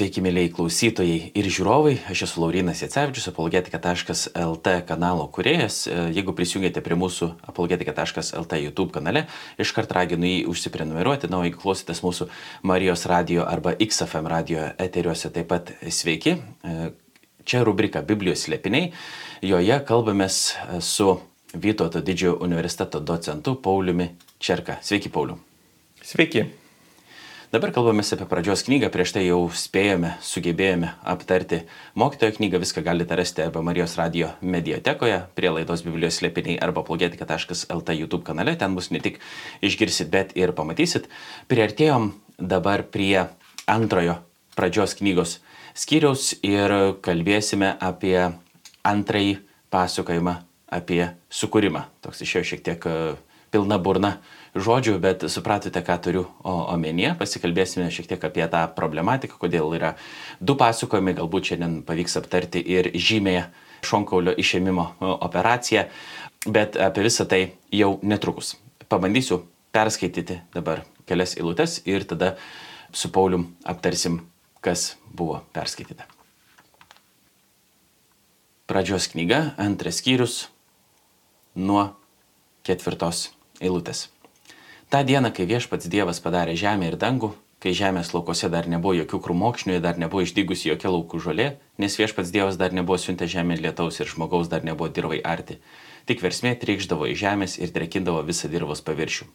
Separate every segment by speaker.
Speaker 1: Sveiki, mėlyjei klausytojai ir žiūrovai. Aš esu Laurinas Jacevičius, apologetika.lt kanalo kuriejas. Jeigu prisijungėte prie mūsų apologetika.lt YouTube kanale, iškart raginu jį užsiprenumeruoti. Na, o jeigu klausotės mūsų Marijos radio arba XFM radio eteriuose, taip pat sveiki. Čia rubrika Biblijos slėpiniai. Joje kalbamės su Vytauto didžiojo universiteto docentu Pauliumi Čerka. Sveiki, Pauliu.
Speaker 2: Sveiki.
Speaker 1: Dabar kalbame apie pradžios knygą, prieš tai jau spėjome, sugebėjome aptarti mokytojo knygą, viską galite rasti arba Marijos radio mediatekoje, prie laidos Biblijos slėpiniai arba plogėtika.lt YouTube kanale, ten bus ne tik išgirsit, bet ir pamatysit. Priartėjom dabar prie antrojo pradžios knygos skyriaus ir kalbėsime apie antrąjį pasakojimą apie sukūrimą. Toks išėjo šiek tiek pilna burna žodžių, bet supratote, ką turiu omenyje. Pasikalbėsime šiek tiek apie tą problematiką, kodėl yra du pasakojimai, galbūt šiandien pavyks aptarti ir žymėje šonkaulio išėmimo operaciją, bet apie visą tai jau netrukus. Pabandysiu perskaityti dabar kelias eilutes ir tada su Paulium aptarsim, kas buvo perskaityta. Pradžios knyga, antras skyrius, nuo ketvirtos eilutės. Ta diena, kai viešpats Dievas padarė žemę ir dangų, kai žemės laukose dar nebuvo jokių krūmokšnių, dar nebuvo išdygusi jokia laukų žolė, nes viešpats Dievas dar nebuvo siuntę žemė lietaus ir žmogaus dar nebuvo dirbai arti. Tik versmė trykždavo į žemės ir drekindavo visą dirvos paviršių.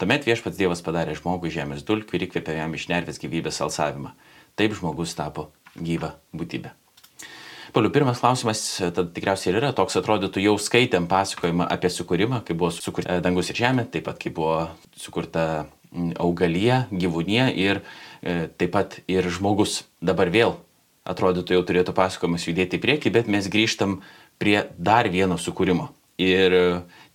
Speaker 1: Tuomet viešpats Dievas padarė žmogų žemės dulkių ir įkvėpė jam iš nervės gyvybės alsavimą. Taip žmogus tapo gyva būtybė. Pauliu, pirmas klausimas, tad tikriausiai ir yra toks, atrodytų, jau skaitėm pasakojimą apie sukūrimą, kai buvo sukurta dangus ir žemė, taip pat kai buvo sukurta augalija, gyvūnija ir e, taip pat ir žmogus. Dabar vėl atrodytų jau turėtų pasakojimas judėti į priekį, bet mes grįžtam prie dar vieno sukūrimo. Ir e,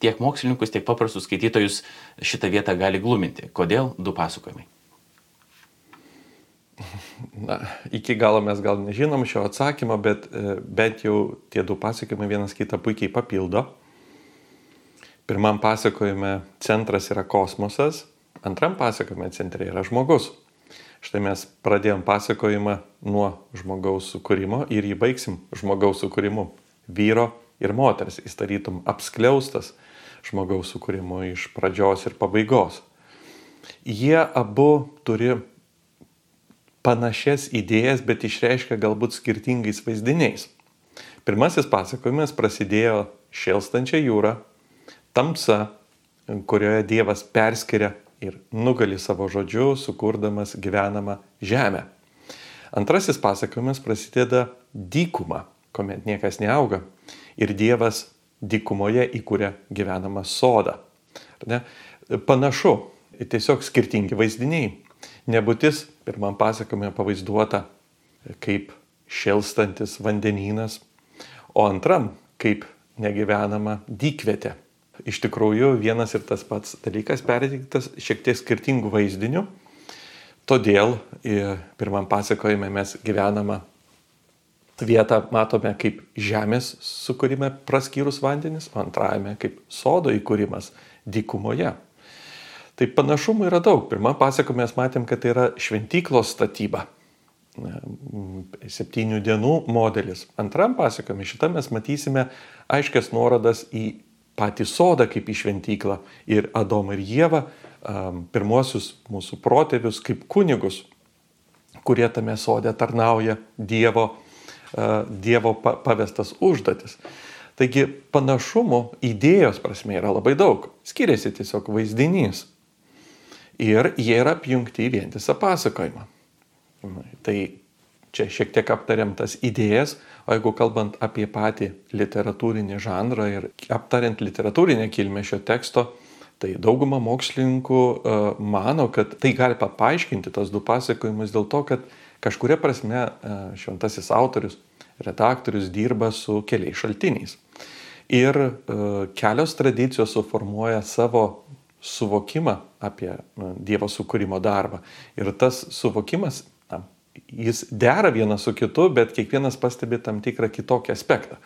Speaker 1: tiek mokslininkus, tiek paprastus skaitytojus šitą vietą gali gluminti. Kodėl du pasakojimai?
Speaker 2: Na, iki galo mes gal nežinom šio atsakymo, bet e, bent jau tie du pasakojimai vienas kitą puikiai papildo. Pirmam pasakojime centras yra kosmosas, antram pasakojime centre yra žmogus. Štai mes pradėjom pasakojimą nuo žmogaus sukūrimo ir jį baigsim žmogaus sukūrimu. Vyro ir moters, jis tarytum apskliaustas žmogaus sukūrimo iš pradžios ir pabaigos. Jie abu turi panašias idėjas, bet išreiškia galbūt skirtingais vaizdiniais. Pirmasis pasakojimas prasidėjo šėlstančia jūra, tamsa, kurioje Dievas perskiria ir nugali savo žodžiu, sukurdamas gyvenamą žemę. Antrasis pasakojimas prasideda dykuma, kuomet niekas neauga ir Dievas dykumoje įkūrė gyvenamą sodą. Panašu, tiesiog skirtingi vaizdiniai. Nebūtis pirmam pasakojime pavaizduota kaip šėlstantis vandenynas, o antram kaip negyvenama dykvietė. Iš tikrųjų, vienas ir tas pats dalykas perteiktas šiek tiek skirtingų vaizdinių. Todėl pirmam pasakojime mes gyvenamą vietą matome kaip žemės sukūrime praskyrus vandenis, antrajame kaip sodo įkūrimas dykumoje. Tai panašumų yra daug. Pirmą pasaką mes matėm, kad tai yra šventyklos statyba. Septynių dienų modelis. Antram pasakojime šitą mes matysime aiškias nuorodas į patį sodą kaip į šventyklą ir Adomą ir Jėvą, pirmosius mūsų protėvius kaip kunigus, kurie tame sode tarnauja Dievo, dievo pavestas užduotis. Taigi panašumų idėjos prasme yra labai daug. Skiriasi tiesiog vaizdinys ir jie yra apjungti į vientisą pasakojimą. Tai čia šiek tiek aptariam tas idėjas, o jeigu kalbant apie patį literatūrinį žanrą ir aptariant literatūrinę kilmę šio teksto, tai dauguma mokslininkų uh, mano, kad tai gali paaiškinti tas du pasakojimus dėl to, kad kažkuria prasme uh, šventasis autorius, redaktorius dirba su keliais šaltiniais. Ir uh, kelios tradicijos suformuoja savo suvokimą apie Dievo sukūrimo darbą. Ir tas suvokimas, na, jis dera vienas su kitu, bet kiekvienas pastebi tam tikrą kitokį aspektą.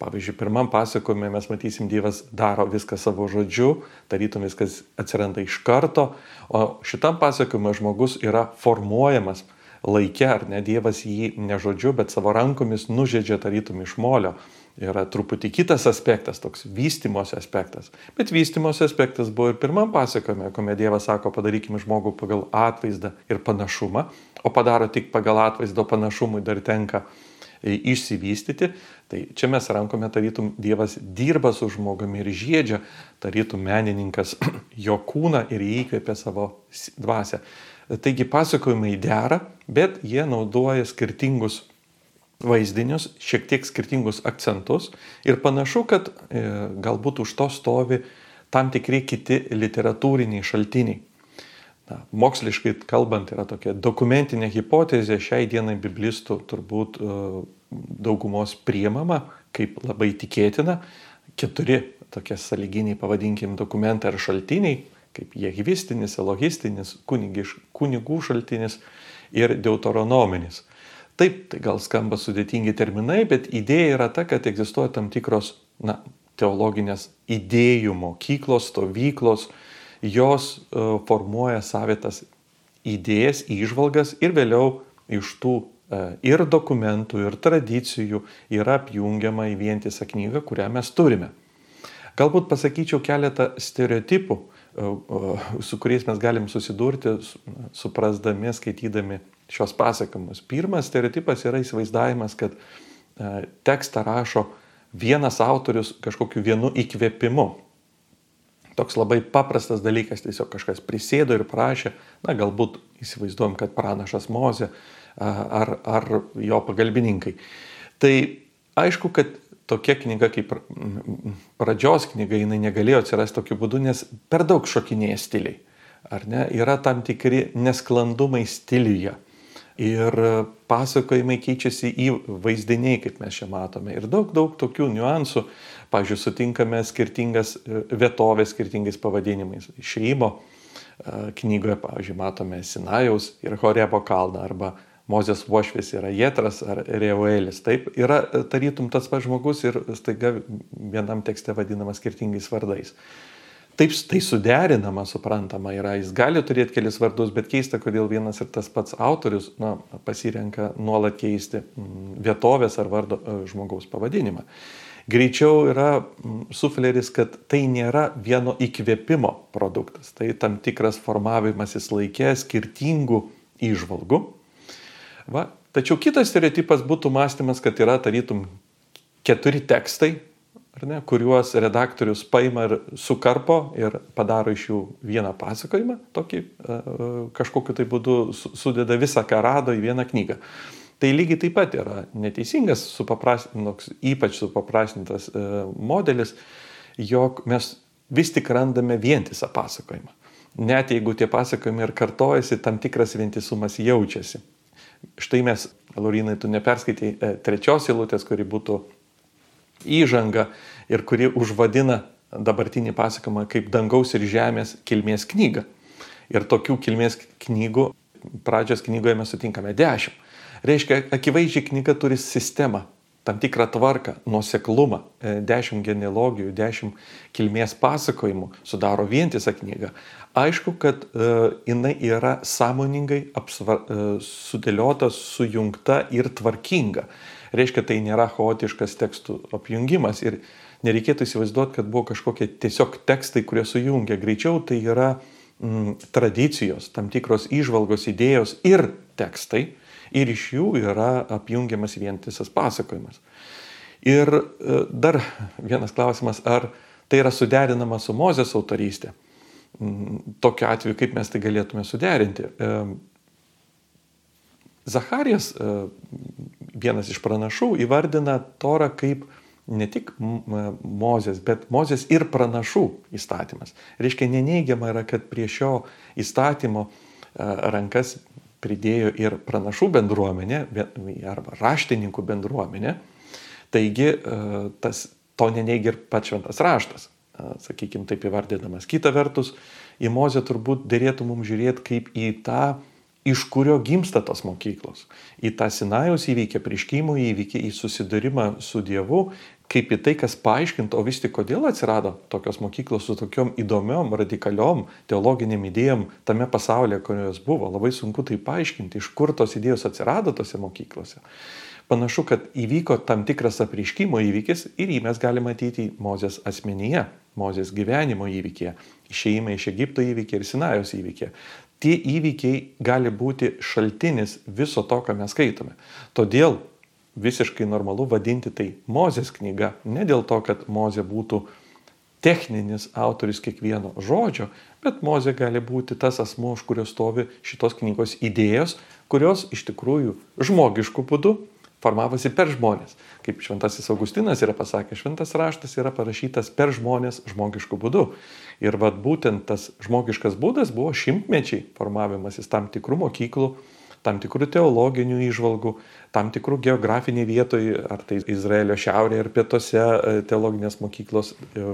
Speaker 2: Pavyzdžiui, pirmam pasakojime mes matysim, Dievas daro viską savo žodžiu, tarytum viskas atsiranda iš karto, o šitam pasakojime žmogus yra formuojamas laike, ar ne Dievas jį ne žodžiu, bet savo rankomis nužedžia tarytum iš molio. Yra truputį kitas aspektas, toks vystimosi aspektas. Bet vystimosi aspektas buvo ir pirmam pasakojime, kuomet Dievas sako, padarykime žmogų pagal atvaizdą ir panašumą, o padaro tik pagal atvaizdo panašumui dar tenka išsivystyti. Tai čia mes rankome, tarytum Dievas dirba su žmogumi ir žiedžia, tarytum menininkas jo kūną ir įkvėpia savo dvasę. Taigi pasakojimai dera, bet jie naudoja skirtingus vaizdinius, šiek tiek skirtingus akcentus ir panašu, kad e, galbūt už to stovi tam tikri kiti literatūriniai šaltiniai. Na, moksliškai kalbant yra tokia dokumentinė hipotezė, šiai dienai biblistų turbūt e, daugumos priemama kaip labai tikėtina. Keturi tokie saliginiai, pavadinkim, dokumentai ar šaltiniai kaip jehvistinis, elogistinis, kunigiš, kunigų šaltinis ir deuteronominis. Taip, tai gal skamba sudėtingi terminai, bet idėja yra ta, kad egzistuoja tam tikros na, teologinės idėjų mokyklos, stovyklos, jos uh, formuoja savitas idėjas, įžvalgas ir vėliau iš tų uh, ir dokumentų, ir tradicijų yra apjungiama į vientisą knygą, kurią mes turime. Galbūt pasakyčiau keletą stereotipų, uh, su kuriais mes galim susidurti, suprasdami, skaitydami šios pasakojimus. Pirmas stereotipas yra įsivaizdavimas, kad tekstą rašo vienas autorius kažkokiu vienu įkvėpimu. Toks labai paprastas dalykas, tiesiog kažkas prisėdo ir prašė, na galbūt įsivaizduojam, kad pranašas Mozė ar, ar jo pagalbininkai. Tai aišku, kad tokia knyga kaip pradžios knyga, jinai negalėjo atsirasti tokiu būdu, nes per daug šokinėja stiliai. Ar ne? Yra tam tikri nesklandumai stiliuje. Ir pasakojimai keičiasi į vaizdiniai, kaip mes čia matome. Ir daug, daug tokių niuansų. Pavyzdžiui, sutinkame skirtingas e, vietovės skirtingais pavadinimais. Šeimo e, knygoje, pavyzdžiui, matome Sinajaus ir Horebo kalną arba Mozės Vošvis yra Jetras ar Reuelis. Taip, yra e, tarytum tas pats žmogus ir staiga vienam tekste vadinamas skirtingais vardais. Taip, tai suderinama, suprantama yra, jis gali turėti kelis vardus, bet keista, kodėl vienas ir tas pats autorius na, pasirenka nuolat keisti mm, vietovės ar vardo e, žmogaus pavadinimą. Greičiau yra mm, sufleris, kad tai nėra vieno įkvėpimo produktas, tai tam tikras formavimasis laikė skirtingų įžvalgų, Va. Tačiau kitas stereotipas būtų mąstymas, kad yra tarytum keturi tekstai, ne, kuriuos redaktorius paima ir sukarpo ir padaro iš jų vieną pasakojimą, tokį kažkokiu tai būdu sudeda visą, ką rado į vieną knygą. Tai lygiai taip pat yra neteisingas, supaprastintas, ypač supaprastintas e, modelis, jog mes vis tik randame vientisą pasakojimą. Net jeigu tie pasakojimai ir kartojasi, tam tikras vientisumas jaučiasi. Štai mes, Laurinai, tu neperskaitai e, trečios eilutės, kuri būtų įžanga ir kuri užvadina dabartinį pasakojimą kaip dangaus ir žemės kilmės knygą. Ir tokių kilmės knygų pradžios knygoje mes sutinkame dešimt. Reiškia, akivaizdžiai knyga turi sistemą, tam tikrą tvarką, nuoseklumą, e, dešimt genealogijų, dešimt kilmės pasakojimų sudaro vientisą knygą. Aišku, kad uh, jinai yra sąmoningai apsvar, uh, sudėliota, sujungta ir tvarkinga. Reiškia, tai nėra chaotiškas tekstų apjungimas ir nereikėtų įsivaizduoti, kad buvo kažkokie tiesiog tekstai, kurie sujungia. Greičiau tai yra mm, tradicijos, tam tikros išvalgos, idėjos ir tekstai ir iš jų yra apjungiamas vientisas pasakojimas. Ir uh, dar vienas klausimas, ar tai yra suderinama su Mozės autorystė? tokiu atveju, kaip mes tai galėtume suderinti. Zacharijas, vienas iš pranašų, įvardina Torą kaip ne tik Mozės, bet Mozės ir pranašų įstatymas. Reiškia, neneigiama yra, kad prie šio įstatymo rankas pridėjo ir pranašų bendruomenė arba raštininkų bendruomenė. Taigi tas, to neneigia ir pats šventas raštas sakykime taip įvardinamas. Kita vertus, į Mozę turbūt dėrėtų mums žiūrėti kaip į tą iš kurio gimsta tos mokyklos. Į tą Sinajaus įvykį, prieškimo įvykį, į susidūrimą su Dievu, kaip į tai, kas paaiškintų, o vis tik kodėl atsirado tokios mokyklos su tokiom įdomiom, radikaliom teologiniam idėjom tame pasaulyje, kurios buvo. Labai sunku tai paaiškinti, iš kur tos idėjos atsirado tose mokyklose. Panašu, kad įvyko tam tikras apriškimo įvykis ir jį mes galime matyti Mozės asmenyje, Mozės gyvenimo įvykėje, išeimai iš Egipto įvykį ir Sinajos įvykį tie įvykiai gali būti šaltinis viso to, ką mes skaitome. Todėl visiškai normalu vadinti tai Mozės knyga, ne dėl to, kad Mozė būtų techninis autoris kiekvieno žodžio, bet Mozė gali būti tas asmo, už kurio stovi šitos knygos idėjos, kurios iš tikrųjų žmogiškų būdų formavosi per žmonės. Kaip Šventasis Augustinas yra pasakęs, šventas raštas yra parašytas per žmonės žmogiškų būdų. Ir vad būtent tas žmogiškas būdas buvo šimtmečiai formavimasis tam tikrų mokyklų, tam tikrų teologinių įžvalgų, tam tikrų geografiniai vietoj, ar tai Izraelio šiaurėje ar pietuose e, teologinės mokyklos e,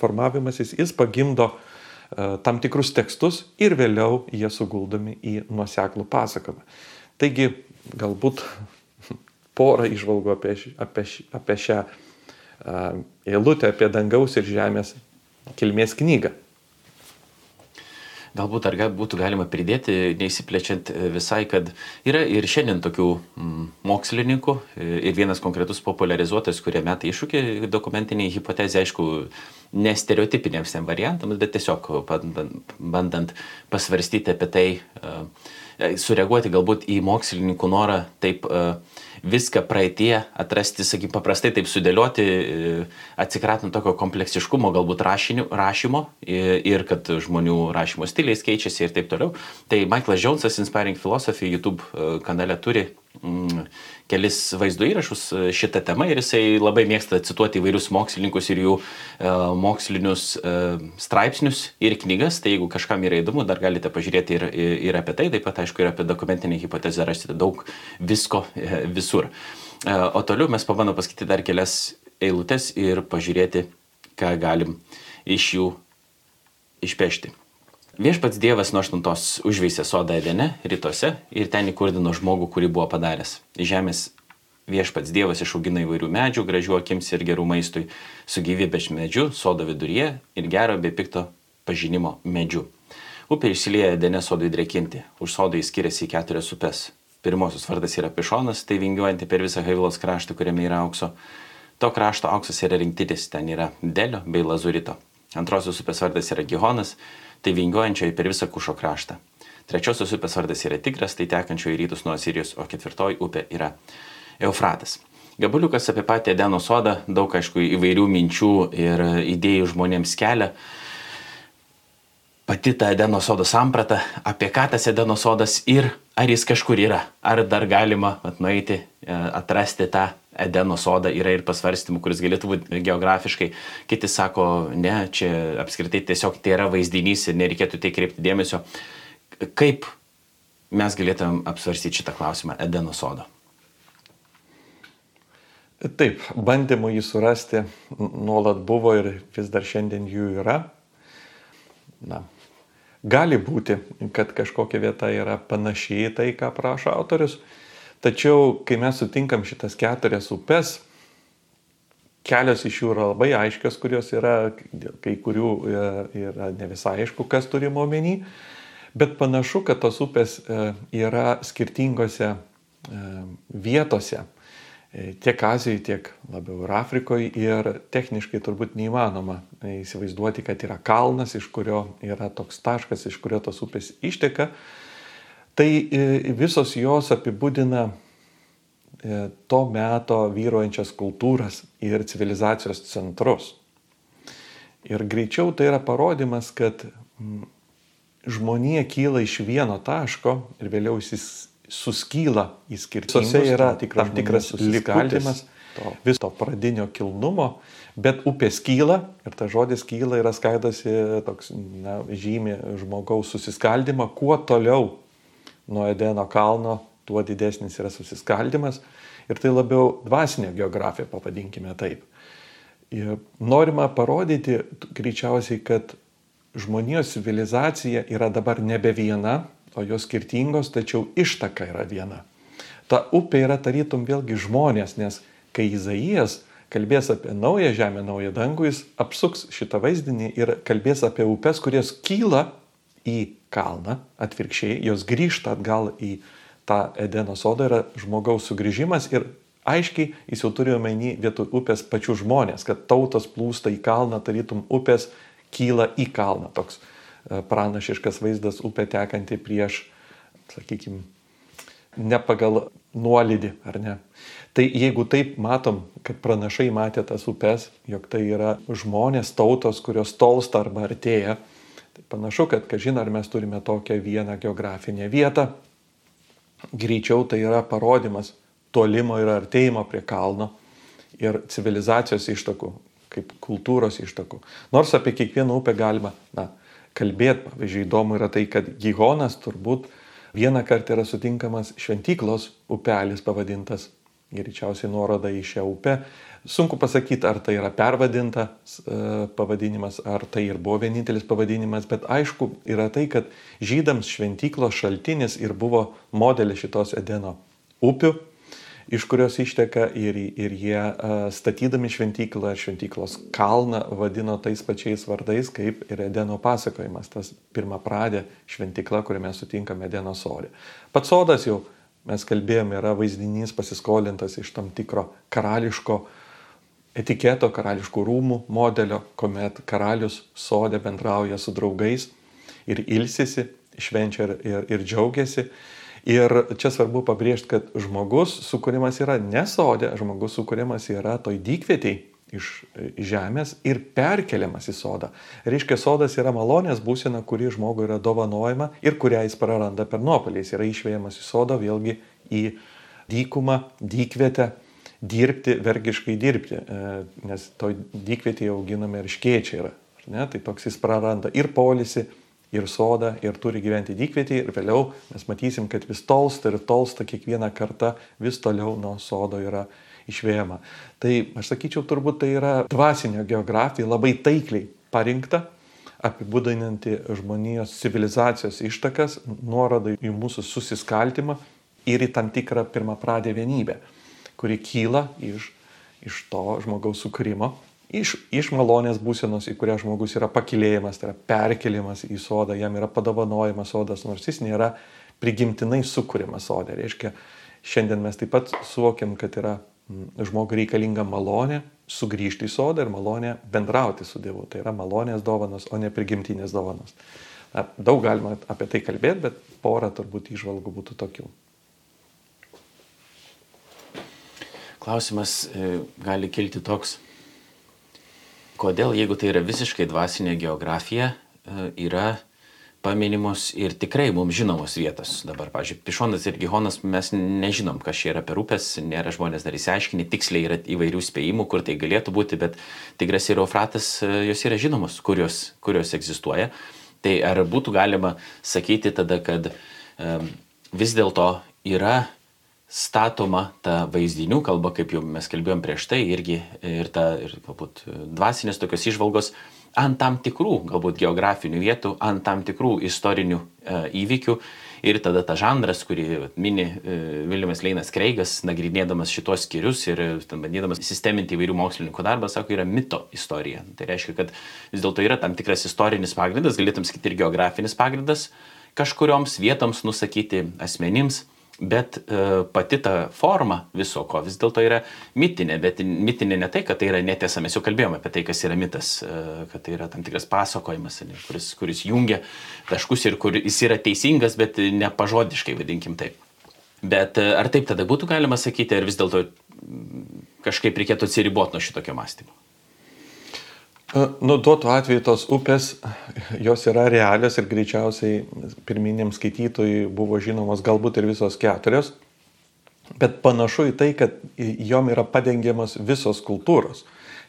Speaker 2: formavimasis, jis pagimdo e, tam tikrus tekstus ir vėliau jie suguldomi į nuoseklų pasakojimą. Taigi galbūt porą išvalgų apie, apie, apie šią eilutę, apie dangaus ir žemės kilmės knygą.
Speaker 1: Galbūt ar būtų galima pridėti, neįsiplečiant e, visai, kad yra ir šiandien tokių mokslininkų e, ir vienas konkretus popularizuotojas, kurie meta iššūkį dokumentiniai hipotezė, aišku, nestereotipiniams tiem variantams, bet tiesiog bandant, bandant pasvarstyti apie tai, e, sureaguoti galbūt į mokslininkų norą taip uh, viską praeitie atrasti, sakykim, paprastai taip sudėlioti, e, atsikratant tokio kompleksiškumo, galbūt rašinių, rašymo ir kad žmonių rašymo stiliais keičiasi ir taip toliau. Tai Michaelas Jonesas Inspiring Philosophy YouTube e, kanale turi kelis vaizdo įrašus e, šitą temą ir jisai labai mėgsta cituoti įvairius mokslininkus ir jų e, mokslinius e, straipsnius ir knygas, tai jeigu kažkam yra įdomu, dar galite pažiūrėti ir, ir apie tai, taip pat aišku ir apie dokumentinę hipotezę rasite daug visko e, visur. E, o toliau mes pabandom pasakyti dar kelias eilutes ir pažiūrėti, ką galim iš jų išpešti. Viešpats Dievas nuo aštuntos užveisė sodą Edene rytuose ir ten įkurdino žmogų, kurį buvo padaręs. Žemės viešpats Dievas išaugino įvairių medžių, gražių akims ir gerų maistui, su gyvybės medžiu, sodo viduryje ir gero bei pikto pažinimo medžiu. Upė išsilieja Edene sodui drekinti, už sodą jis skiriasi į keturias upes. Pirmosios vardas yra Pišonas, tai vingiuojanti per visą Haivilos kraštą, kuriame yra aukso. To krašto auksas yra rinktitis, ten yra Delio bei Lazurito. Antrosios upės vardas yra Gihonas, tai vingiuojančioji per visą Kušo kraštą. Trečiosios upės vardas yra Tigras, tai tekančioji rytus nuo Asirijos, o ketvirtoji upė yra Eufratas. Gabaliukas apie patį Edeno sodą, daug aišku įvairių minčių ir idėjų žmonėms kelia. Pati ta Edeno sodo samprata, apie ką tas Edeno sodas ir ar jis kažkur yra, ar dar galima nueiti, e, atrasti tą Edeno sodą yra ir pasvarstymų, kuris galėtų būti geografiškai. Kiti sako, ne, čia apskritai tiesiog tai yra vaizdinys ir nereikėtų tai kreipti dėmesio. Kaip mes galėtumėm apsvarstyti šitą klausimą Edeno sodo?
Speaker 2: Taip, bandymų jį surasti nuolat buvo ir vis dar šiandien jų yra. Na, gali būti, kad kažkokia vieta yra panašiai tai, ką prašo autorius, Tačiau, kai mes sutinkam šitas keturias upes, kelios iš jų yra labai aiškios, kurios yra, kai kurių e, yra ne visai aišku, kas turime omeny, bet panašu, kad tos upės e, yra skirtingose e, vietose, tiek Azijoje, tiek labiau ir Afrikoje. Ir techniškai turbūt neįmanoma įsivaizduoti, kad yra kalnas, iš kurio yra toks taškas, iš kurio tos upės išteka tai e, visos jos apibūdina e, to meto vyruojančias kultūras ir civilizacijos centrus. Ir greičiau tai yra parodimas, kad žmonija kyla iš vieno taško ir vėliau jis suskyla į skirtingus. Visose yra tam tikras likutis viso to pradinio kilnumo, bet upė skyla ir ta žodis kyla yra skaidosi toks na, žymi žmogaus susiskaldimą, kuo toliau nuo Edeno kalno, tuo didesnis yra susiskaldimas. Ir tai labiau dvasinė geografija, pavadinkime taip. Ir norima parodyti greičiausiai, kad žmonijos civilizacija yra dabar nebe viena, o jos skirtingos, tačiau ištaka yra viena. Ta upė yra tarytum vėlgi žmonės, nes kai Izaijas kalbės apie naują žemę, naują dangų, jis apsuks šitą vaizdinį ir kalbės apie upes, kurios kyla į kalną, atvirkščiai, jos grįžta atgal į tą Edeno sodą, yra žmogaus sugrįžimas ir aiškiai jis jau turi omeny vietoj upės pačių žmonės, kad tautos plūsta į kalną, tarytum upės kyla į kalną. Toks e, pranašiškas vaizdas upė tekanti prieš, sakykime, ne pagal nuolydį, ar ne. Tai jeigu taip matom, kad pranašai matė tas upes, jog tai yra žmonės, tautos, kurios tolsta arba artėja, tai panašu, kad, kažin ar mes turime tokią vieną geografinę vietą, greičiau tai yra parodimas tolimo ir artėjimo prie kalno ir civilizacijos ištakų, kaip kultūros ištakų. Nors apie kiekvieną upę galima na, kalbėti, pavyzdžiui, įdomu yra tai, kad Gihonas turbūt vieną kartą yra sutinkamas šventyklos upelis pavadintas, greičiausiai nuoroda į šią upę. Sunku pasakyti, ar tai yra pervadintas e, pavadinimas, ar tai ir buvo vienintelis pavadinimas, bet aišku yra tai, kad žydams šventyklos šaltinis ir buvo modelis šitos Edeno upių iš kurios išteka ir, ir jie statydami šventyklą, šventyklos kalną vadino tais pačiais vardais, kaip ir Edeno pasakojimas, tas pirmą pradė šventykla, kurią mes sutinkame Edeno sodė. Pats sodas jau, mes kalbėjome, yra vaizdinys pasiskolintas iš tam tikro karališko etiketo, karališkų rūmų modelio, kuomet karalius sodė bendrauja su draugais ir ilsisi, švenčia ir, ir, ir džiaugiasi. Ir čia svarbu pabrėžti, kad žmogus sukūrimas yra ne sodė, žmogus sukūrimas yra toj dykvietiai iš žemės ir perkeliamas į sodą. Reiškia, sodas yra malonės būsena, kuri žmogui yra dovanojama ir kurią jis praranda per nuopolį. Jis yra išvėjamas į sodą vėlgi į dykumą, dykvietę, dirbti, vergiškai dirbti, e, nes toj dykvietėje auginami ir škiečiai yra. Ne? Tai toks jis praranda ir polisi, ir sodą, ir turi gyventi dykvietį, ir vėliau mes matysim, kad vis tolsta ir tolsta kiekvieną kartą vis toliau nuo sodo yra išvėjama. Tai aš sakyčiau, turbūt tai yra dvasinio geografija labai taikliai parinkta, apibūdinanti žmonijos civilizacijos ištakas, nuoroda į mūsų susiskaltimą ir į tam tikrą pirmą pradę vienybę, kuri kyla iš, iš to žmogaus sukūrimo iš, iš malonės būsenos, į kurią žmogus yra pakilėjimas, tai yra perkeliamas į sodą, jam yra padovanojamas sodas, nors jis nėra prigimtinai sukūriamas sodė. Reiškia, šiandien mes taip pat suvokiam, kad yra mm, žmogui reikalinga malonė sugrįžti į sodą ir malonė bendrauti su Dievu. Tai yra malonės dovanos, o ne prigimtinės dovanos. Daug galima apie tai kalbėti, bet pora turbūt išvalgų būtų tokių.
Speaker 1: Klausimas e, gali kilti toks kodėl, jeigu tai yra visiškai dvasinė geografija, e, yra paminimos ir tikrai mums žinomos vietos. Dabar, pažiūrėjau, Pišonas ir Gihonas mes nežinom, kas čia yra per upės, nėra žmonės dar įsiaiškinę, tiksliai yra įvairių spėjimų, kur tai galėtų būti, bet Tigras ir Eufratas, e, jos yra žinomos, kurios, kurios egzistuoja. Tai ar būtų galima sakyti tada, kad um, vis dėlto yra statoma ta vaizdinių kalba, kaip jau mes kalbėjom prieš tai, irgi ir, ta, ir galbūt dvasinės tokios išvalgos ant tam tikrų, galbūt geografinių vietų, ant tam tikrų istorinių e, įvykių. Ir tada ta žanras, kurį mini e, Viljamas Leinas Kreigas, nagrinėdamas šitos skyrius ir e, bandydamas sisteminti įvairių mokslininkų darbą, sako, yra mito istorija. Tai reiškia, kad vis dėlto yra tam tikras istorinis pagrindas, galėtum sakyti ir geografinis pagrindas kažkurioms vietoms nusakyti asmenims Bet e, pati ta forma viso ko vis dėlto yra mitinė, bet mitinė ne tai, kad tai yra netiesa, mes jau kalbėjome apie tai, kas yra mitas, e, kad tai yra tam tikras pasakojimas, ne, kuris, kuris jungia taškus ir kuris yra teisingas, bet ne pažodiškai, vadinkim taip. Bet e, ar taip tada būtų galima sakyti, ar vis dėlto kažkaip reikėtų atsiriboti nuo šitokio mąstymo?
Speaker 2: Nu, duotų atveju tos upės, jos yra realios ir greičiausiai pirminiam skaitytojui buvo žinomos galbūt ir visos keturios, bet panašu į tai, kad jom yra padengiamas visos kultūros.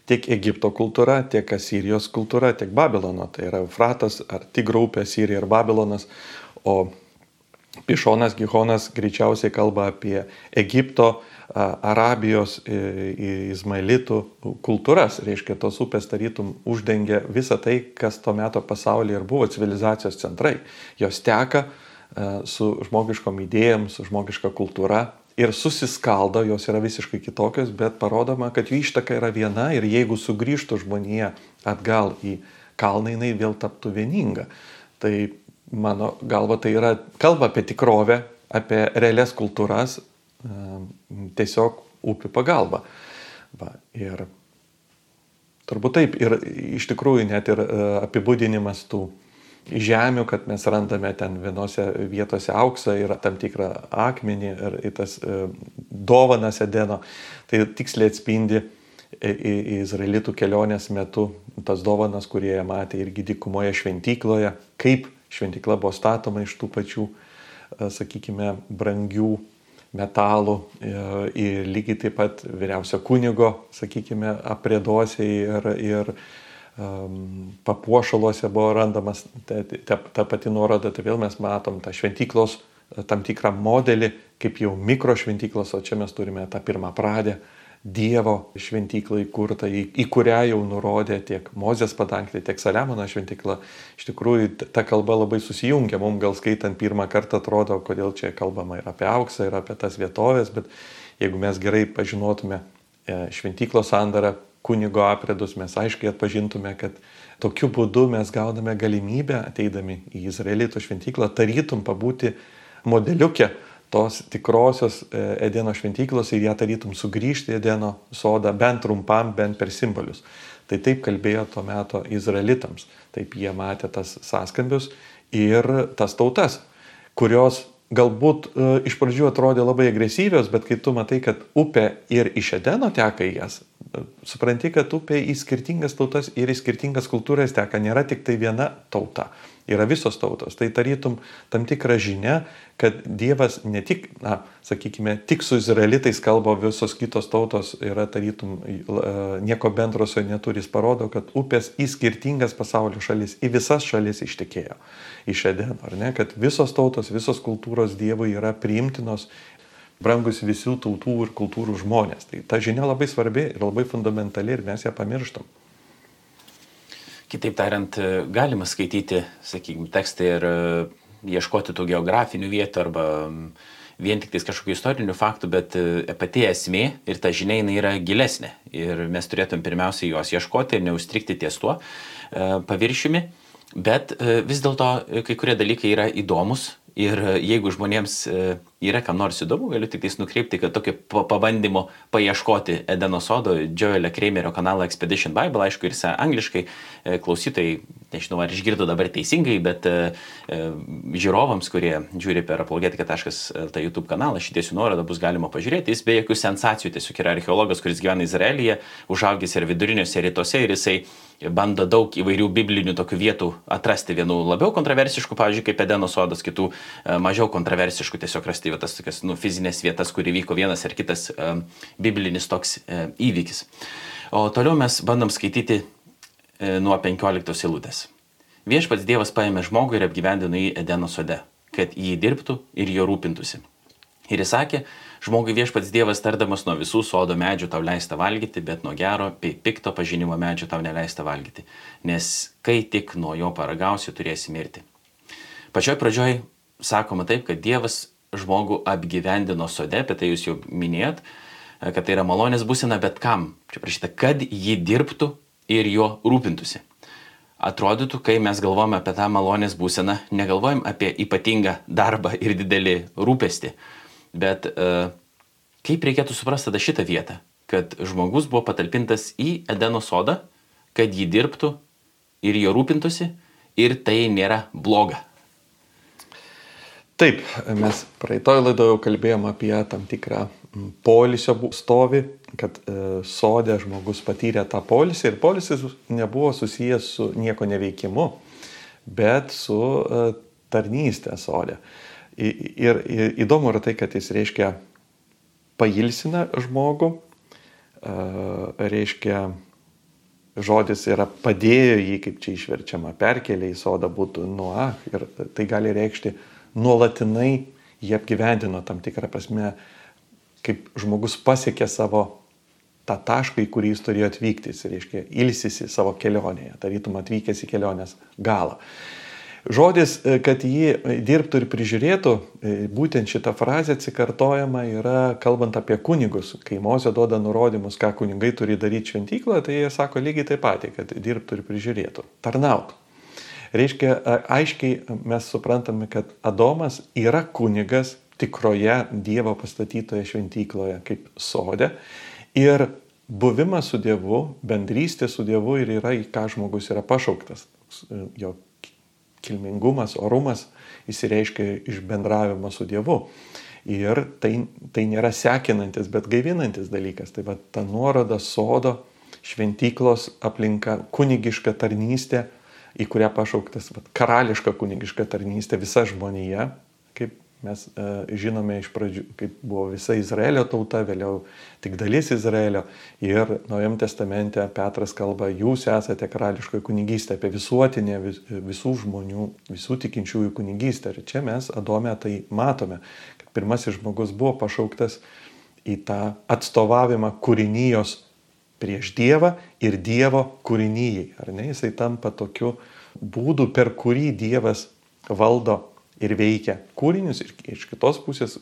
Speaker 2: Tiek Egipto kultūra, tiek Asirijos kultūra, tiek Babilono. Tai yra Eufratas ar Tigro upė, Sirija ir Babilonas. O Pišonas Gihonas greičiausiai kalba apie Egipto, Arabijos, Izmaelitų kultūras, reiškia, tos upės tarytum uždengia visą tai, kas tuo metu pasaulyje ir buvo civilizacijos centrai. Jos teka su žmogiškom idėjom, su žmogiška kultūra ir susiskaldo, jos yra visiškai kitokios, bet parodoma, kad jų ištaka yra viena ir jeigu sugrįžtų žmonija atgal į kalną, jinai vėl taptų vieninga. Tai mano galva tai yra kalba apie tikrovę, apie realias kultūras, tiesiog upių pagalba. Va, ir turbūt taip, ir iš tikrųjų net ir apibūdinimas tų žemių, kad mes randame ten vienose vietose auksą ir tam tikrą akmenį ir tas dovanas Edeno, tai tiksliai atspindi į izraelitų kelionės metu tas dovanas, kurie jie matė irgi dykumoje šventykloje, kaip šventykla buvo statoma iš tų pačių, sakykime, brangių metalų ir lygiai taip pat vyriausio kunigo, sakykime, aprėdosiai ir, ir um, papuošaluose buvo randamas ta, ta, ta pati nuoroda, tai vėl mes matom tą šventyklos tam tikrą modelį, kaip jau mikrošventyklos, o čia mes turime tą pirmą pradę, Dievo šventyklą įkurtą, į, į kurią jau nurodė tiek Mozės padangtė, tiek Saliamono šventykla. Iš tikrųjų, ta kalba labai susijungia. Mums gal skaitant pirmą kartą atrodo, kodėl čia kalbama ir apie auksą, ir apie tas vietovės, bet jeigu mes gerai pažinotume e, šventyklos sandarą, kunigo apredus, mes aiškiai atpažintume, kad tokiu būdu mes gauname galimybę, ateidami į Izraelito šventyklą, tarytum pabūti modeliuke tos tikrosios e, Edeno šventyklos ir ją tarytum sugrįžti Edeno sodą bent trumpam, bent per simbolius. Tai taip kalbėjo tuo metu izraelitams. Taip jie matė tas sąskambius ir tas tautas, kurios galbūt e, iš pradžių atrodė labai agresyvios, bet kai tu matai, kad upė ir iš Edeno teka į jas, e, supranti, kad upė į skirtingas tautas ir į skirtingas kultūras teka, nėra tik tai viena tauta yra visos tautos. Tai tarytum tam tikra žinia, kad Dievas ne tik, na, sakykime, tik su izraelitais kalba, visos kitos tautos yra tarytum nieko bendro su juo neturi. Jis parodo, kad upės į skirtingas pasaulio šalis, į visas šalis ištekėjo iš Edeno, ar ne? Kad visos tautos, visos kultūros Dievui yra priimtinos brangus visų tautų ir kultūrų žmonės. Tai ta žinia labai svarbi ir labai fundamentali ir mes ją pamirštam.
Speaker 1: Kitaip tariant, galima skaityti, sakykime, tekstą ir e, ieškoti tų geografinių vietų arba vien tik tais kažkokių istorinių faktų, bet e, pati esmė ir ta žinia jinai yra gilesnė. Ir mes turėtum pirmiausia juos ieškoti ir neustrikti ties tuo e, paviršiumi. Bet vis dėlto kai kurie dalykai yra įdomus ir jeigu žmonėms yra kam nors įdomu, galiu tik tais nukreipti, kad tokio pabandymo paieškoti Edeno sodo, Joelio Kramerio kanalą Expedition Bible, aišku, ir jis angliškai, e, klausytojai, nežinau ar išgirdo dabar teisingai, bet e, e, žiūrovams, kurie žiūri per apologetika.lt YouTube kanalą, šitiesių nuorodą bus galima pažiūrėti. Jis be jokių sensacijų tiesiog yra archeologas, kuris gyvena Izraelyje, užaugęs ir viduriniuose rytuose ir jisai bando daug įvairių biblinių tokių vietų atrasti, vienų labiau kontroversiškų, pavyzdžiui, kaip Edeno sodas, kitų mažiau kontroversiškų, tiesiog rasti tai va tas tokias nu, fizinės vietas, kur įvyko vienas ar kitas uh, biblinis toks uh, įvykis. O toliau mes bandom skaityti uh, nuo 15 eilutės. Viešpats Dievas paėmė žmogų ir apgyvendino jį Edeno sode, kad jį dirbtų ir jo rūpintųsi. Ir jis sakė, žmogui viešpats Dievas tardamas nuo visų sodo medžių tau leista valgyti, bet nuo gero bei pikto pažinimo medžių tau neleista valgyti, nes kai tik nuo jo paragausi, turėsi mirti. Pačioj pradžioj sakoma taip, kad Dievas žmogų apgyvendino sode, apie tai jūs jau minėjot, kad tai yra malonės būsena, bet kam? Čia prašyta, kad jį dirbtų ir jo rūpintųsi. Atrodytų, kai mes galvojame apie tą malonės būseną, negalvojam apie ypatingą darbą ir didelį rūpestį. Bet uh, kaip reikėtų suprasti tada šitą vietą, kad žmogus buvo patalpintas į Edeno sodą, kad jį dirbtų ir jo rūpintųsi ir tai nėra bloga.
Speaker 2: Taip, mes praeitoj laidoje jau kalbėjom apie tam tikrą polisio stovį, kad e, sodė žmogus patyrė tą polisį ir polisis nebuvo susijęs su nieko neveikimu, bet su e, tarnystė sodė. Ir, ir įdomu yra tai, kad jis reiškia pailsina žmogų, e, reiškia žodis yra padėjo jį, kaip čia išverčiama, perkelė į sodą būtų nuo ir tai gali reikšti nuolatinai jie apgyvendino tam tikrą prasme, kaip žmogus pasiekė savo tą tašką, į kurį jis turėjo atvykti, jis reiškia ilsisi savo kelionėje, tarytum atvykęs į kelionės galą. Žodis, e, kad jį dirbtų ir prižiūrėtų, e, būtent šita frazė atsikartojama yra kalbant apie kunigus. Kai Mozė duoda nurodymus, ką kunigai turi daryti šventykloje, tai jie sako lygiai taip pat, kad dirbtų ir prižiūrėtų, tarnautų. Reiškia, aiškiai mes suprantame, kad Adomas yra kunigas tikroje Dievo pastatytoje šventykloje, kaip sodė. Ir buvimas su Dievu, bendrystė su Dievu ir yra į ką žmogus yra pašauktas. Jo kilmingumas, orumas įsireiškia iš bendravimo su Dievu. Ir tai, tai nėra sekinantis, bet gaivinantis dalykas. Tai va ta nuoroda sodo, šventyklos aplinka, kunigiška tarnystė, į kurią pašauktas va, karališka kunigiška tarnystė, visa žmonija, kaip Mes e, žinome iš pradžių, kaip buvo visa Izraelio tauta, vėliau tik dalis Izraelio. Ir Naujam testamente Petras kalba, jūs esate karališkoji kunigystė, apie visuotinę vis, visų žmonių, visų tikinčiųjų kunigystę. Ir čia mes Adome tai matome, kad pirmasis žmogus buvo pašauktas į tą atstovavimą kūrinijos prieš Dievą ir Dievo kūrinyjai. Ar ne? Jisai tampa tokiu būdu, per kurį Dievas valdo ir veikia kūrinius ir iš kitos pusės,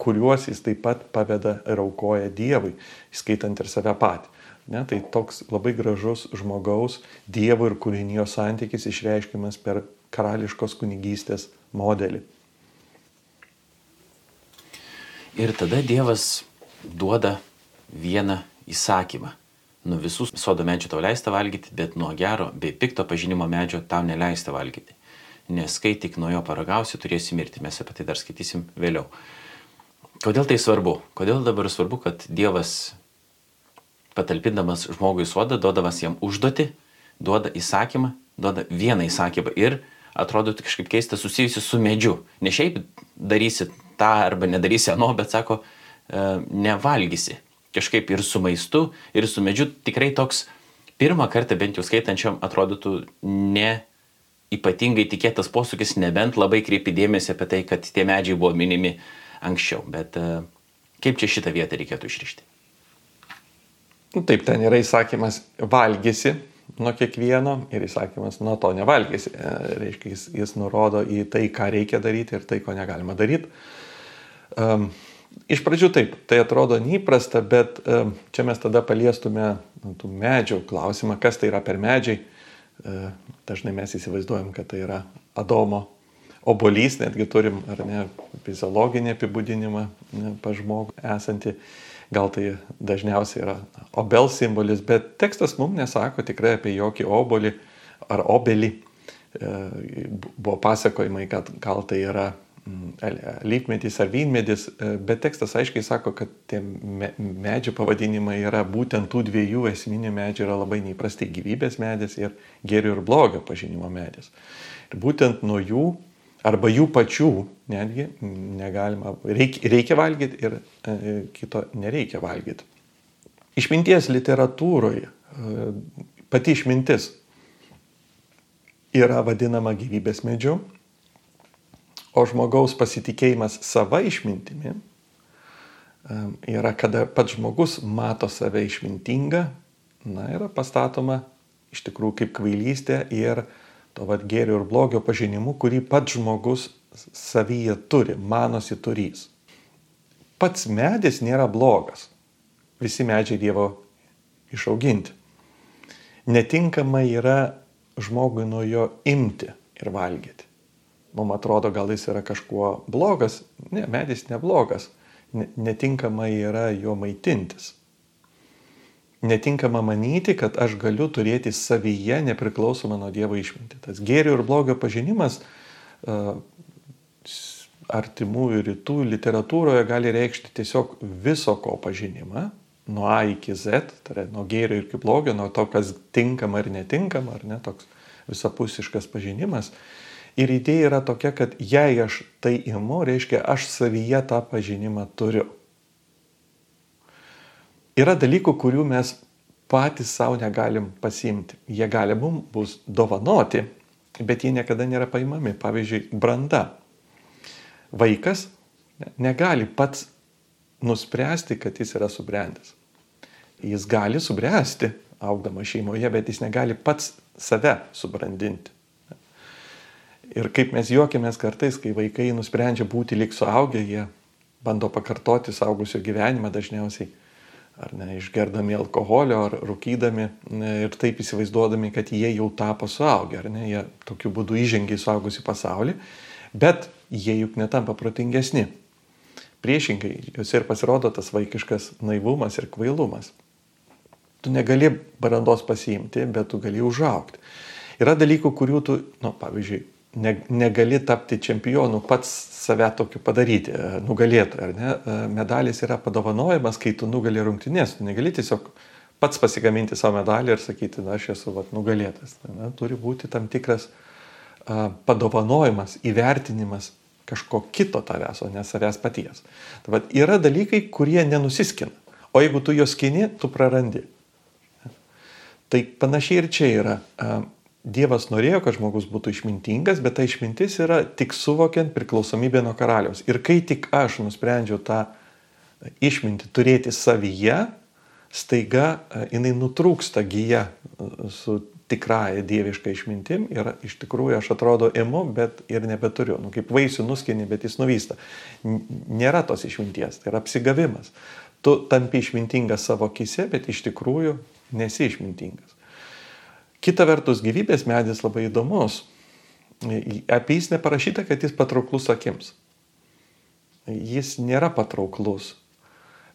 Speaker 2: kuriuos jis taip pat paveda ir aukoja Dievui, skaitant ir save patį. Ne, tai toks labai gražus žmogaus, Dievo ir kūrinio santykis išreiškiamas per karališkos kunigystės modelį.
Speaker 1: Ir tada Dievas duoda vieną įsakymą. Nuo visų sodo medžių tau leista valgyti, bet nuo gero bei pikto pažinimo medžio tau neleista valgyti nes kai tik nuo jo paragausi, turėsi mirti. Mes apie tai dar skaitysim vėliau. Kodėl tai svarbu? Kodėl dabar svarbu, kad Dievas patalpindamas žmogui sodą, duodamas jam užduoti, duoda įsakymą, duoda vieną įsakymą ir atrodo kažkaip keista susijusi su medžiu. Ne šiaip darysi tą arba nedarysi ano, bet sako, e, nevalgysi. Kažkaip ir su maistu, ir su medžiu tikrai toks pirmą kartą bent jau skaitančiam atrodytų ne ypatingai tikėtas posūkis, nebent labai kreipi dėmesį apie tai, kad tie medžiai buvo minimi anksčiau. Bet e, kaip čia šitą vietą reikėtų išrišti?
Speaker 2: Nu, taip, ten yra įsakymas valgysi nuo kiekvieno ir įsakymas nuo to nevalgysi. E, reiškia, jis, jis nurodo į tai, ką reikia daryti ir tai, ko negalima daryti. Um, iš pradžių taip, tai atrodo neįprasta, bet um, čia mes tada paliestume nu, tų medžių klausimą, kas tai yra per medžiai. E, dažnai mes įsivaizduojam, kad tai yra Adomo obolys, netgi turim, ar ne, fiziologinį apibūdinimą ne, pa žmogų esantį. Gal tai dažniausiai yra obels simbolis, bet tekstas mums nesako tikrai apie jokį obolį ar obelį. E, buvo pasakojimai, kad gal tai yra lypmedis ar vynmedis, e, bet tekstas aiškiai sako, kad tie medžių pavadinimai yra būtent tų dviejų esminių medžių yra labai neįprastai gyvybės medis ir gėrio ir blogio pažinimo medis. Ir būtent nuo jų arba jų pačių netgi negalima, reikia, reikia valgyti ir e, kito nereikia valgyti. Išminties literatūroje e, pati išmintis yra vadinama gyvybės medžiu O žmogaus pasitikėjimas sava išmintimi yra, kada pats žmogus mato save išmintingą, na, yra pastatoma iš tikrųjų kaip kvailystė ir to vad gėrio ir blogio pažinimu, kurį pats žmogus savyje turi, manosi turys. Pats medis nėra blogas. Visi medžiai Dievo išauginti. Netinkama yra žmogui nuo jo imti ir valgyti mums atrodo, gal jis yra kažkuo blogas. Ne, medis neblogas. Netinkama yra jo maitintis. Netinkama manyti, kad aš galiu turėti savyje nepriklausomą nuo Dievo išmintį. Tas gėrio ir blogio pažinimas uh, artimųjų rytų literatūroje gali reikšti tiesiog viso ko pažinimą, nuo A iki Z, tai yra nuo gėrio ir blogio, nuo to, kas tinkama ir netinkama, ar ne, toks visapusiškas pažinimas. Uh, Ir idėja yra tokia, kad jei aš tai imu, reiškia, aš savyje tą pažinimą turiu. Yra dalykų, kurių mes patys savo negalim pasimti. Jie gali mums bus dovanoti, bet jie niekada nėra paimami. Pavyzdžiui, branda. Vaikas negali pats nuspręsti, kad jis yra subrendęs. Jis gali subręsti, augdama šeimoje, bet jis negali pats save subrandinti. Ir kaip mes juokiamės kartais, kai vaikai nusprendžia būti lik suaugę, jie bando pakartoti saugusio gyvenimą dažniausiai, ar ne, išgerdami alkoholio, ar rūkydami ir taip įsivaizduodami, kad jie jau tapo suaugę, ar ne, jie tokiu būdu įžengia į suaugusių pasaulį, bet jie juk netampa protingesni. Priešingai, juose ir pasirodo tas vaikiškas naivumas ir kvailumas. Tu negali brandos pasiimti, bet tu gali užaukti. Yra dalykų, kurių tu, nu, pavyzdžiui, ne, negali tapti čempionu, pats save tokiu padaryti, e, nugalėtoju, ar ne? E, medalis yra padovanojimas, kai tu nugali rungtynės, tu negali tiesiog pats pasigaminti savo medalį ir sakyti, na, aš esu vat, nugalėtas. Ne? Turi būti tam tikras a, padovanojimas, įvertinimas kažko kito tavęs, o ne savęs paties. Tai vat, yra dalykai, kurie nenusiskina. O jeigu tu juos skini, tu prarandi. Tai panašiai ir čia yra. Dievas norėjo, kad žmogus būtų išmintingas, bet ta išmintis yra tik suvokiant priklausomybę nuo karaliaus. Ir kai tik aš nusprendžiau tą išmintį turėti savyje, staiga jinai nutrūksta gyja su tikrąją dievišką išmintim ir iš tikrųjų aš atrodo imu, bet ir nebeturiu. Nu, kaip vaisių nuskini, bet jis nuvysta. Nėra tos išminties, tai yra apsigavimas. Tu tampi išmintingas savo kise, bet iš tikrųjų nesi išmintingas. Kita vertus, gyvybės medis labai įdomus. Apie jis neparašyta, kad jis patrauklus akims. Jis nėra patrauklus.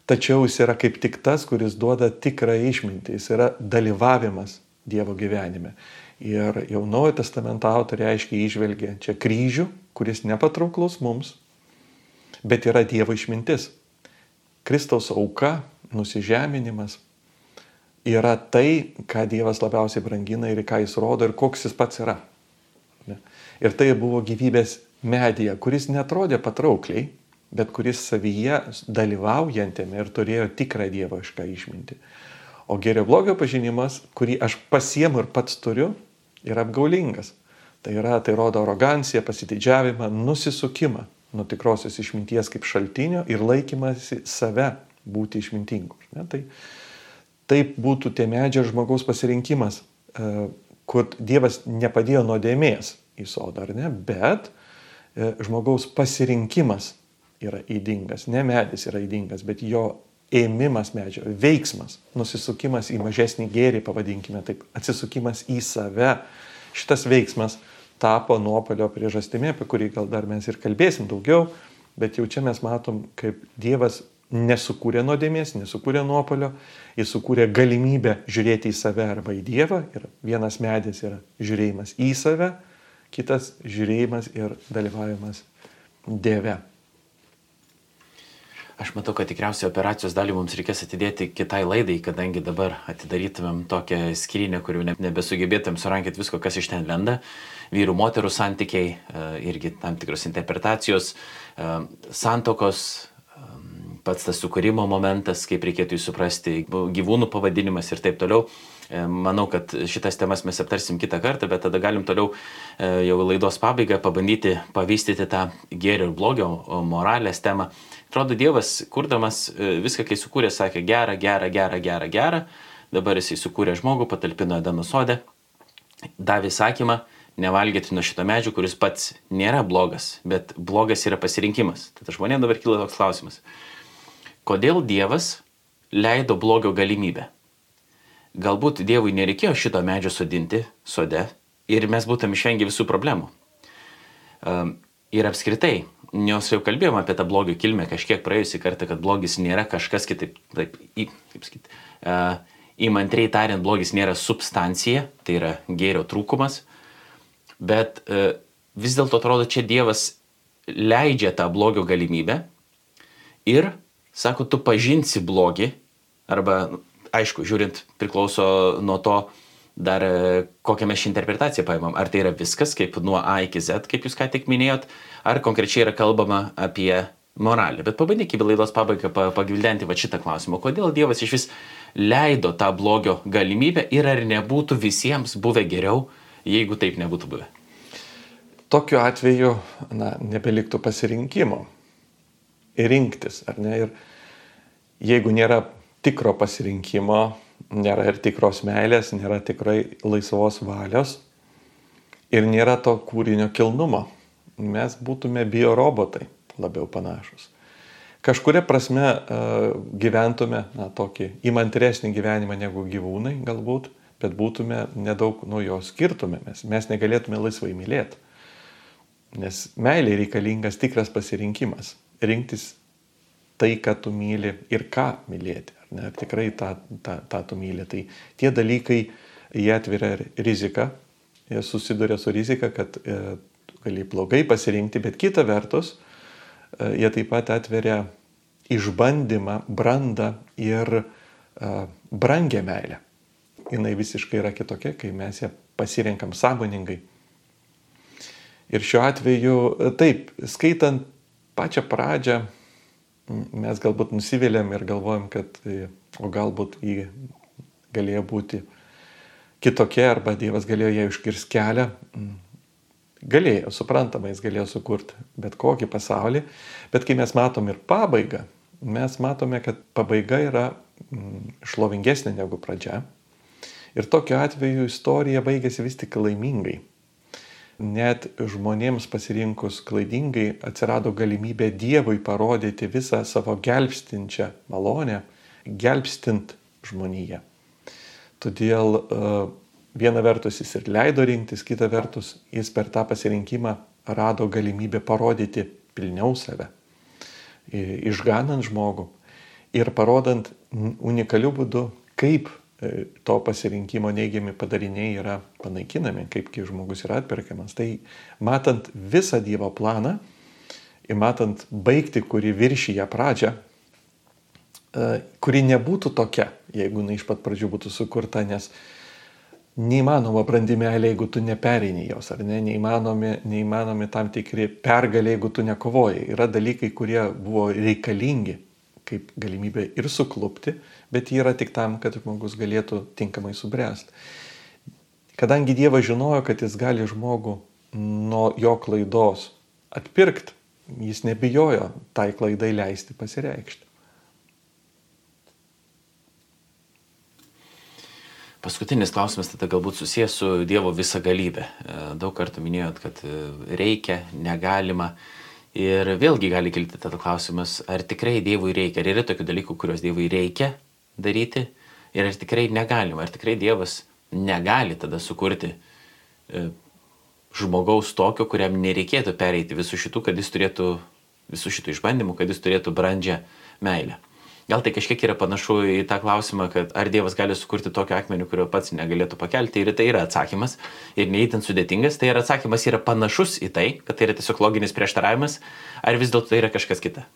Speaker 2: Tačiau jis yra kaip tik tas, kuris duoda tikrą išmintį. Jis yra dalyvavimas Dievo gyvenime. Ir jau Naujojo testamento autoriai aiškiai išvelgia čia kryžių, kuris nepatrauklus mums, bet yra Dievo išmintis. Kristaus auka, nusižeminimas, yra tai, ką Dievas labiausiai brangina ir ką jis rodo ir koks jis pats yra. Ir tai buvo gyvybės medija, kuris netrodė patraukliai, bet kuris savyje dalyvaujantėme ir turėjo tikrą dievoišką išmintį. O gerio blogio pažinimas, kurį aš pasiemu ir pats turiu, yra apgaulingas. Tai yra, tai rodo aroganciją, pasididžiavimą, nusisukimą nuo tikrosios išminties kaip šaltinio ir laikymasi save būti išmintingu. Ne? Tai, taip būtų tie medžiai žmogaus pasirinkimas, e, kur Dievas nepadėjo nuodėmės į sodą, ar ne, bet e, žmogaus pasirinkimas yra įdingas, ne medis yra įdingas, bet jo ėmimas medžio, veiksmas, nusisukimas į mažesnį gėrį, pavadinkime taip, atsisukimas į save. Šitas veiksmas tapo nuopolio priežastimi, apie kurį gal dar mes ir kalbėsim daugiau, bet jau čia mes matom, kaip Dievas nesukūrė nuodėmės, nesukūrė nuopolio, jis sukūrė galimybę žiūrėti į save arba į Dievą. Ir vienas medis yra žiūrėjimas į save, kitas žiūrėjimas ir dalyvavimas Dieve.
Speaker 1: Aš matau, kad tikriausiai operacijos dalį mums reikės atidėti kitai laidai, kadangi dabar atidarytumėm tokią skrinę, kurių nebesugebėtumėm surankyti visko, kas iš ten lenda. Vyrų, moterų santykiai, e, irgi tam tikros interpretacijos, e, santokos, pats tas sukūrimo momentas, kaip reikėtų jį suprasti, gyvūnų pavadinimas ir taip toliau. E, manau, kad šitas temas mes aptarsim kitą kartą, bet tada galim toliau e, jau laidos pabaigą pabandyti pavystyti tą gėrio ir blogio moralės temą. Atrodo, Dievas, kurdamas e, viską, kai sukūrė, sakė gerą, gerą, gerą, gerą, gerą. Dabar jisai sukūrė žmogų, patalpino Edeno sodę, davė įsakymą nevalgyti nuo šito medžio, kuris pats nėra blogas, bet blogas yra pasirinkimas. Tad žmonėms dabar kyla toks klausimas kodėl Dievas leido blogio galimybę. Galbūt Dievui nereikėjo šito medžio sodinti sode ir mes būtum išvengę visų problemų. Ir apskritai, nes jau kalbėjome apie tą blogio kilmę kažkiek praėjusį kartą, kad blogis nėra kažkas kitaip, taip, į, kaip sakyti, uh, įmantriai tariant, blogis nėra substancija, tai yra gėrio trūkumas, bet uh, vis dėlto atrodo, čia Dievas leidžia tą blogio galimybę ir sako, tu pažinsi blogį, arba, aišku, žiūrint, priklauso nuo to, dar e, kokią mes šį interpretaciją paimam. Ar tai yra viskas, kaip nuo A iki Z, kaip jūs ką tik minėjot, ar konkrečiai yra kalbama apie moralę. Bet pabandykime laidos pabaigą pagvildenti va šitą klausimą. Kodėl Dievas iš vis leido tą blogio galimybę ir ar nebūtų visiems buvę geriau, jeigu taip nebūtų buvę?
Speaker 2: Tokiu atveju, na, nebeliktų pasirinkimo rinktis, ar ne? Ir jeigu nėra tikro pasirinkimo, nėra ir tikros meilės, nėra tikrai laisvos valios, ir nėra to kūrinio kilnumo. Mes būtume biorobotai labiau panašus. Kažkuria prasme gyventume na, tokį įmantresnį gyvenimą negu gyvūnai galbūt, bet būtume nedaug nuo jo skirtumėmės. Mes negalėtume laisvai mylėti. Nes meilė reikalingas tikras pasirinkimas. Rinktis tai, ką tu myli ir ką mylėti. Ar, ne, ar tikrai tą, tą, tą tu myli. Tai tie dalykai, jie atveria riziką, jie susiduria su rizika, kad e, gali blogai pasirinkti, bet kita vertus, e, jie taip pat atveria išbandymą, brandą ir e, brangę meilę. Jis visiškai yra kitokia, kai mes ją pasirenkam sąmoningai. Ir šiuo atveju, taip, skaitant pačią pradžią, mes galbūt nusivylėm ir galvojam, kad e, o galbūt jį galėjo būti kitokia arba Dievas galėjo ją užkirs kelią. Galėjo, suprantama, jis galėjo sukurti bet kokį pasaulį, bet kai mes matom ir pabaigą, mes matome, kad pabaiga yra šlovingesnė negu pradžia. Ir tokiu atveju istorija baigėsi vis tik laimingai net žmonėms pasirinkus klaidingai atsirado galimybė Dievui parodyti visą savo gelbstinčią malonę, gelbstint žmoniją. Todėl e, viena vertus jis ir leido rinktis, kita vertus jis per tą pasirinkimą rado galimybę parodyti pilniau save, išganant žmogų ir parodant unikaliu būdu, kaip to pasirinkimo neigiami padariniai yra panaikinami, kaip kai žmogus yra atperkamas. Tai matant visą Dievo planą ir matant baigti, kuri viršyje pradžią, e, kuri nebūtų tokia, jeigu jinai iš pat pradžių būtų sukurta, nes neįmanoma brandi meilė, jeigu tu nepereini jos, ar ne, neįmanomi, neįmanomi tam tikri pergalė, jeigu tu nekovoji. Yra dalykai, kurie buvo reikalingi kaip galimybė ir suklupti, bet ji yra tik tam, kad žmogus galėtų tinkamai subręsti. Kadangi Dievas žinojo, kad jis gali žmogų nuo jo klaidos atpirkti, jis nebijojo tai klaidai leisti pasireikšti.
Speaker 1: Paskutinis klausimas tada galbūt susijęs su Dievo visagalybė. Daug kartų minėjot, kad reikia, negalima. Ir vėlgi gali kilti tada klausimas, ar tikrai Dievui reikia, ar yra tokių dalykų, kuriuos Dievui reikia daryti? Ir ar tikrai negalima, ar tikrai Dievas negali tada sukurti e, žmogaus tokio, kuriam nereikėtų pereiti visų šitų, kad jis turėtų visų šitų išbandymų, kad jis turėtų brandžią meilę. Gal tai kažkiek yra panašu į tą klausimą, kad ar Dievas gali sukurti tokį akmenį, kurio pats negalėtų pakelti. Ir tai yra atsakymas. Ir neįtin sudėtingas. Tai yra atsakymas yra panašus į tai, kad tai yra tiesiog loginis prieštaravimas. Ar vis dėlto tai yra kažkas kita?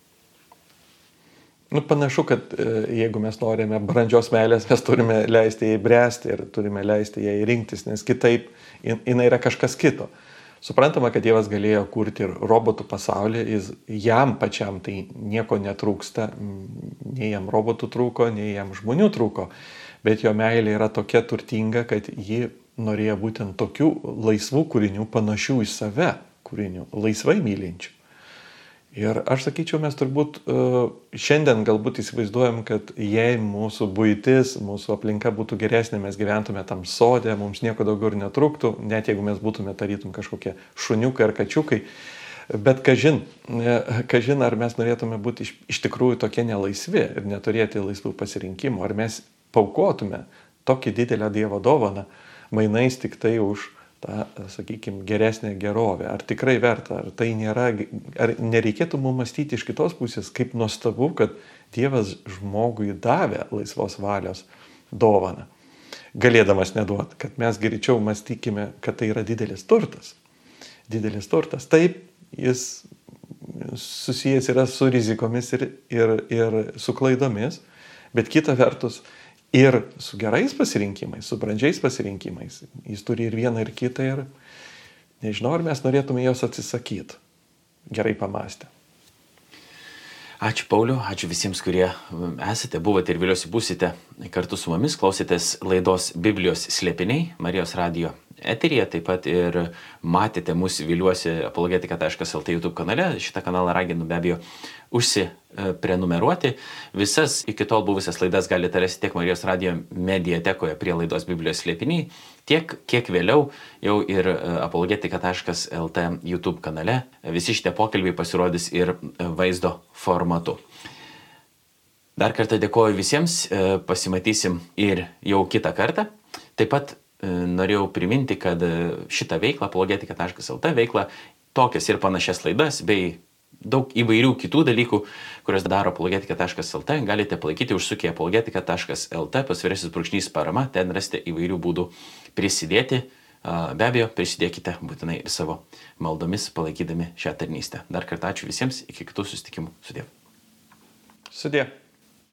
Speaker 2: Nu, panašu, kad e, jeigu mes norime brandžios meilės, mes turime leisti jai bręsti ir turime leisti jai rinktis, nes kitaip jinai yra kažkas kito. Suprantama, kad Dievas galėjo kurti ir robotų pasaulį, jis, jam pačiam tai nieko netrūksta, nei jam robotų trūko, nei jam žmonių trūko, bet jo meilė yra tokia turtinga, kad ji norėjo būtent tokių laisvų kūrinių, panašių į save kūrinių, laisvai mylinčių. Ir aš sakyčiau, mes turbūt uh, šiandien galbūt įsivaizduojam, kad jei mūsų būtis, mūsų aplinka būtų geresnė, mes gyventume tam sodė, mums nieko daugiau ir netruktų, net jeigu mes būtume tarytum kažkokie šuniukai ar kačiukai. Bet kažin, e, kažin ar mes norėtume būti iš, iš tikrųjų tokie nelaisvi ir neturėti laisvų pasirinkimų, ar mes paukotume tokį didelę Dievo dovaną mainais tik tai už tą, sakykime, geresnę gerovę. Ar tikrai verta, ar tai nėra, ar nereikėtų mums mąstyti iš kitos pusės, kaip nuostabu, kad Dievas žmogui davė laisvos valios dovaną, galėdamas neduoti, kad mes greičiau mąstykime, kad tai yra didelis turtas. Didelis turtas. Taip, jis susijęs yra su rizikomis ir, ir, ir su klaidomis, bet kita vertus, ir su gerais pasirinkimais, su brandžiais pasirinkimais. Jis turi ir vieną, ir kitą ir nežinau, ar mes norėtume jos atsisakyti. Gerai pamastę.
Speaker 1: Ačiū Pauliu, ačiū visiems, kurie esate, buvote ir vėliausiai būsite kartu su mumis, klausėtės laidos Biblijos slėpiniai Marijos radio eteryje, taip pat ir matėte mūsų viliuosi apologetika.lt YouTube kanale. Šitą kanalą raginu be abejo užsiprenumeruoti. Visas iki tol buvusias laidas galite rasti tiek Marijos radio mediatekoje prie laidos Biblijos slėpiniai, tiek kiek vėliau jau ir apologetika.lt YouTube kanale. Visi šitie pokalbiai pasirodys ir vaizdo formatu. Dar kartą dėkoju visiems, pasimatysim ir jau kitą kartą. Taip pat norėjau priminti, kad šitą veiklą, apologetika.lt veiklą, tokias ir panašias laidas bei daug įvairių kitų dalykų, kurias daro apologetika.lt, galite palaikyti užsukę apologetika.lt, pasvirėsis brūkšnys parama, ten rasite įvairių būdų prisidėti. Be abejo, prisidėkite būtinai ir savo maldomis palaikydami šią tarnystę. Dar kartą ačiū visiems, iki kitų susitikimų. Sudė.
Speaker 2: Sudė.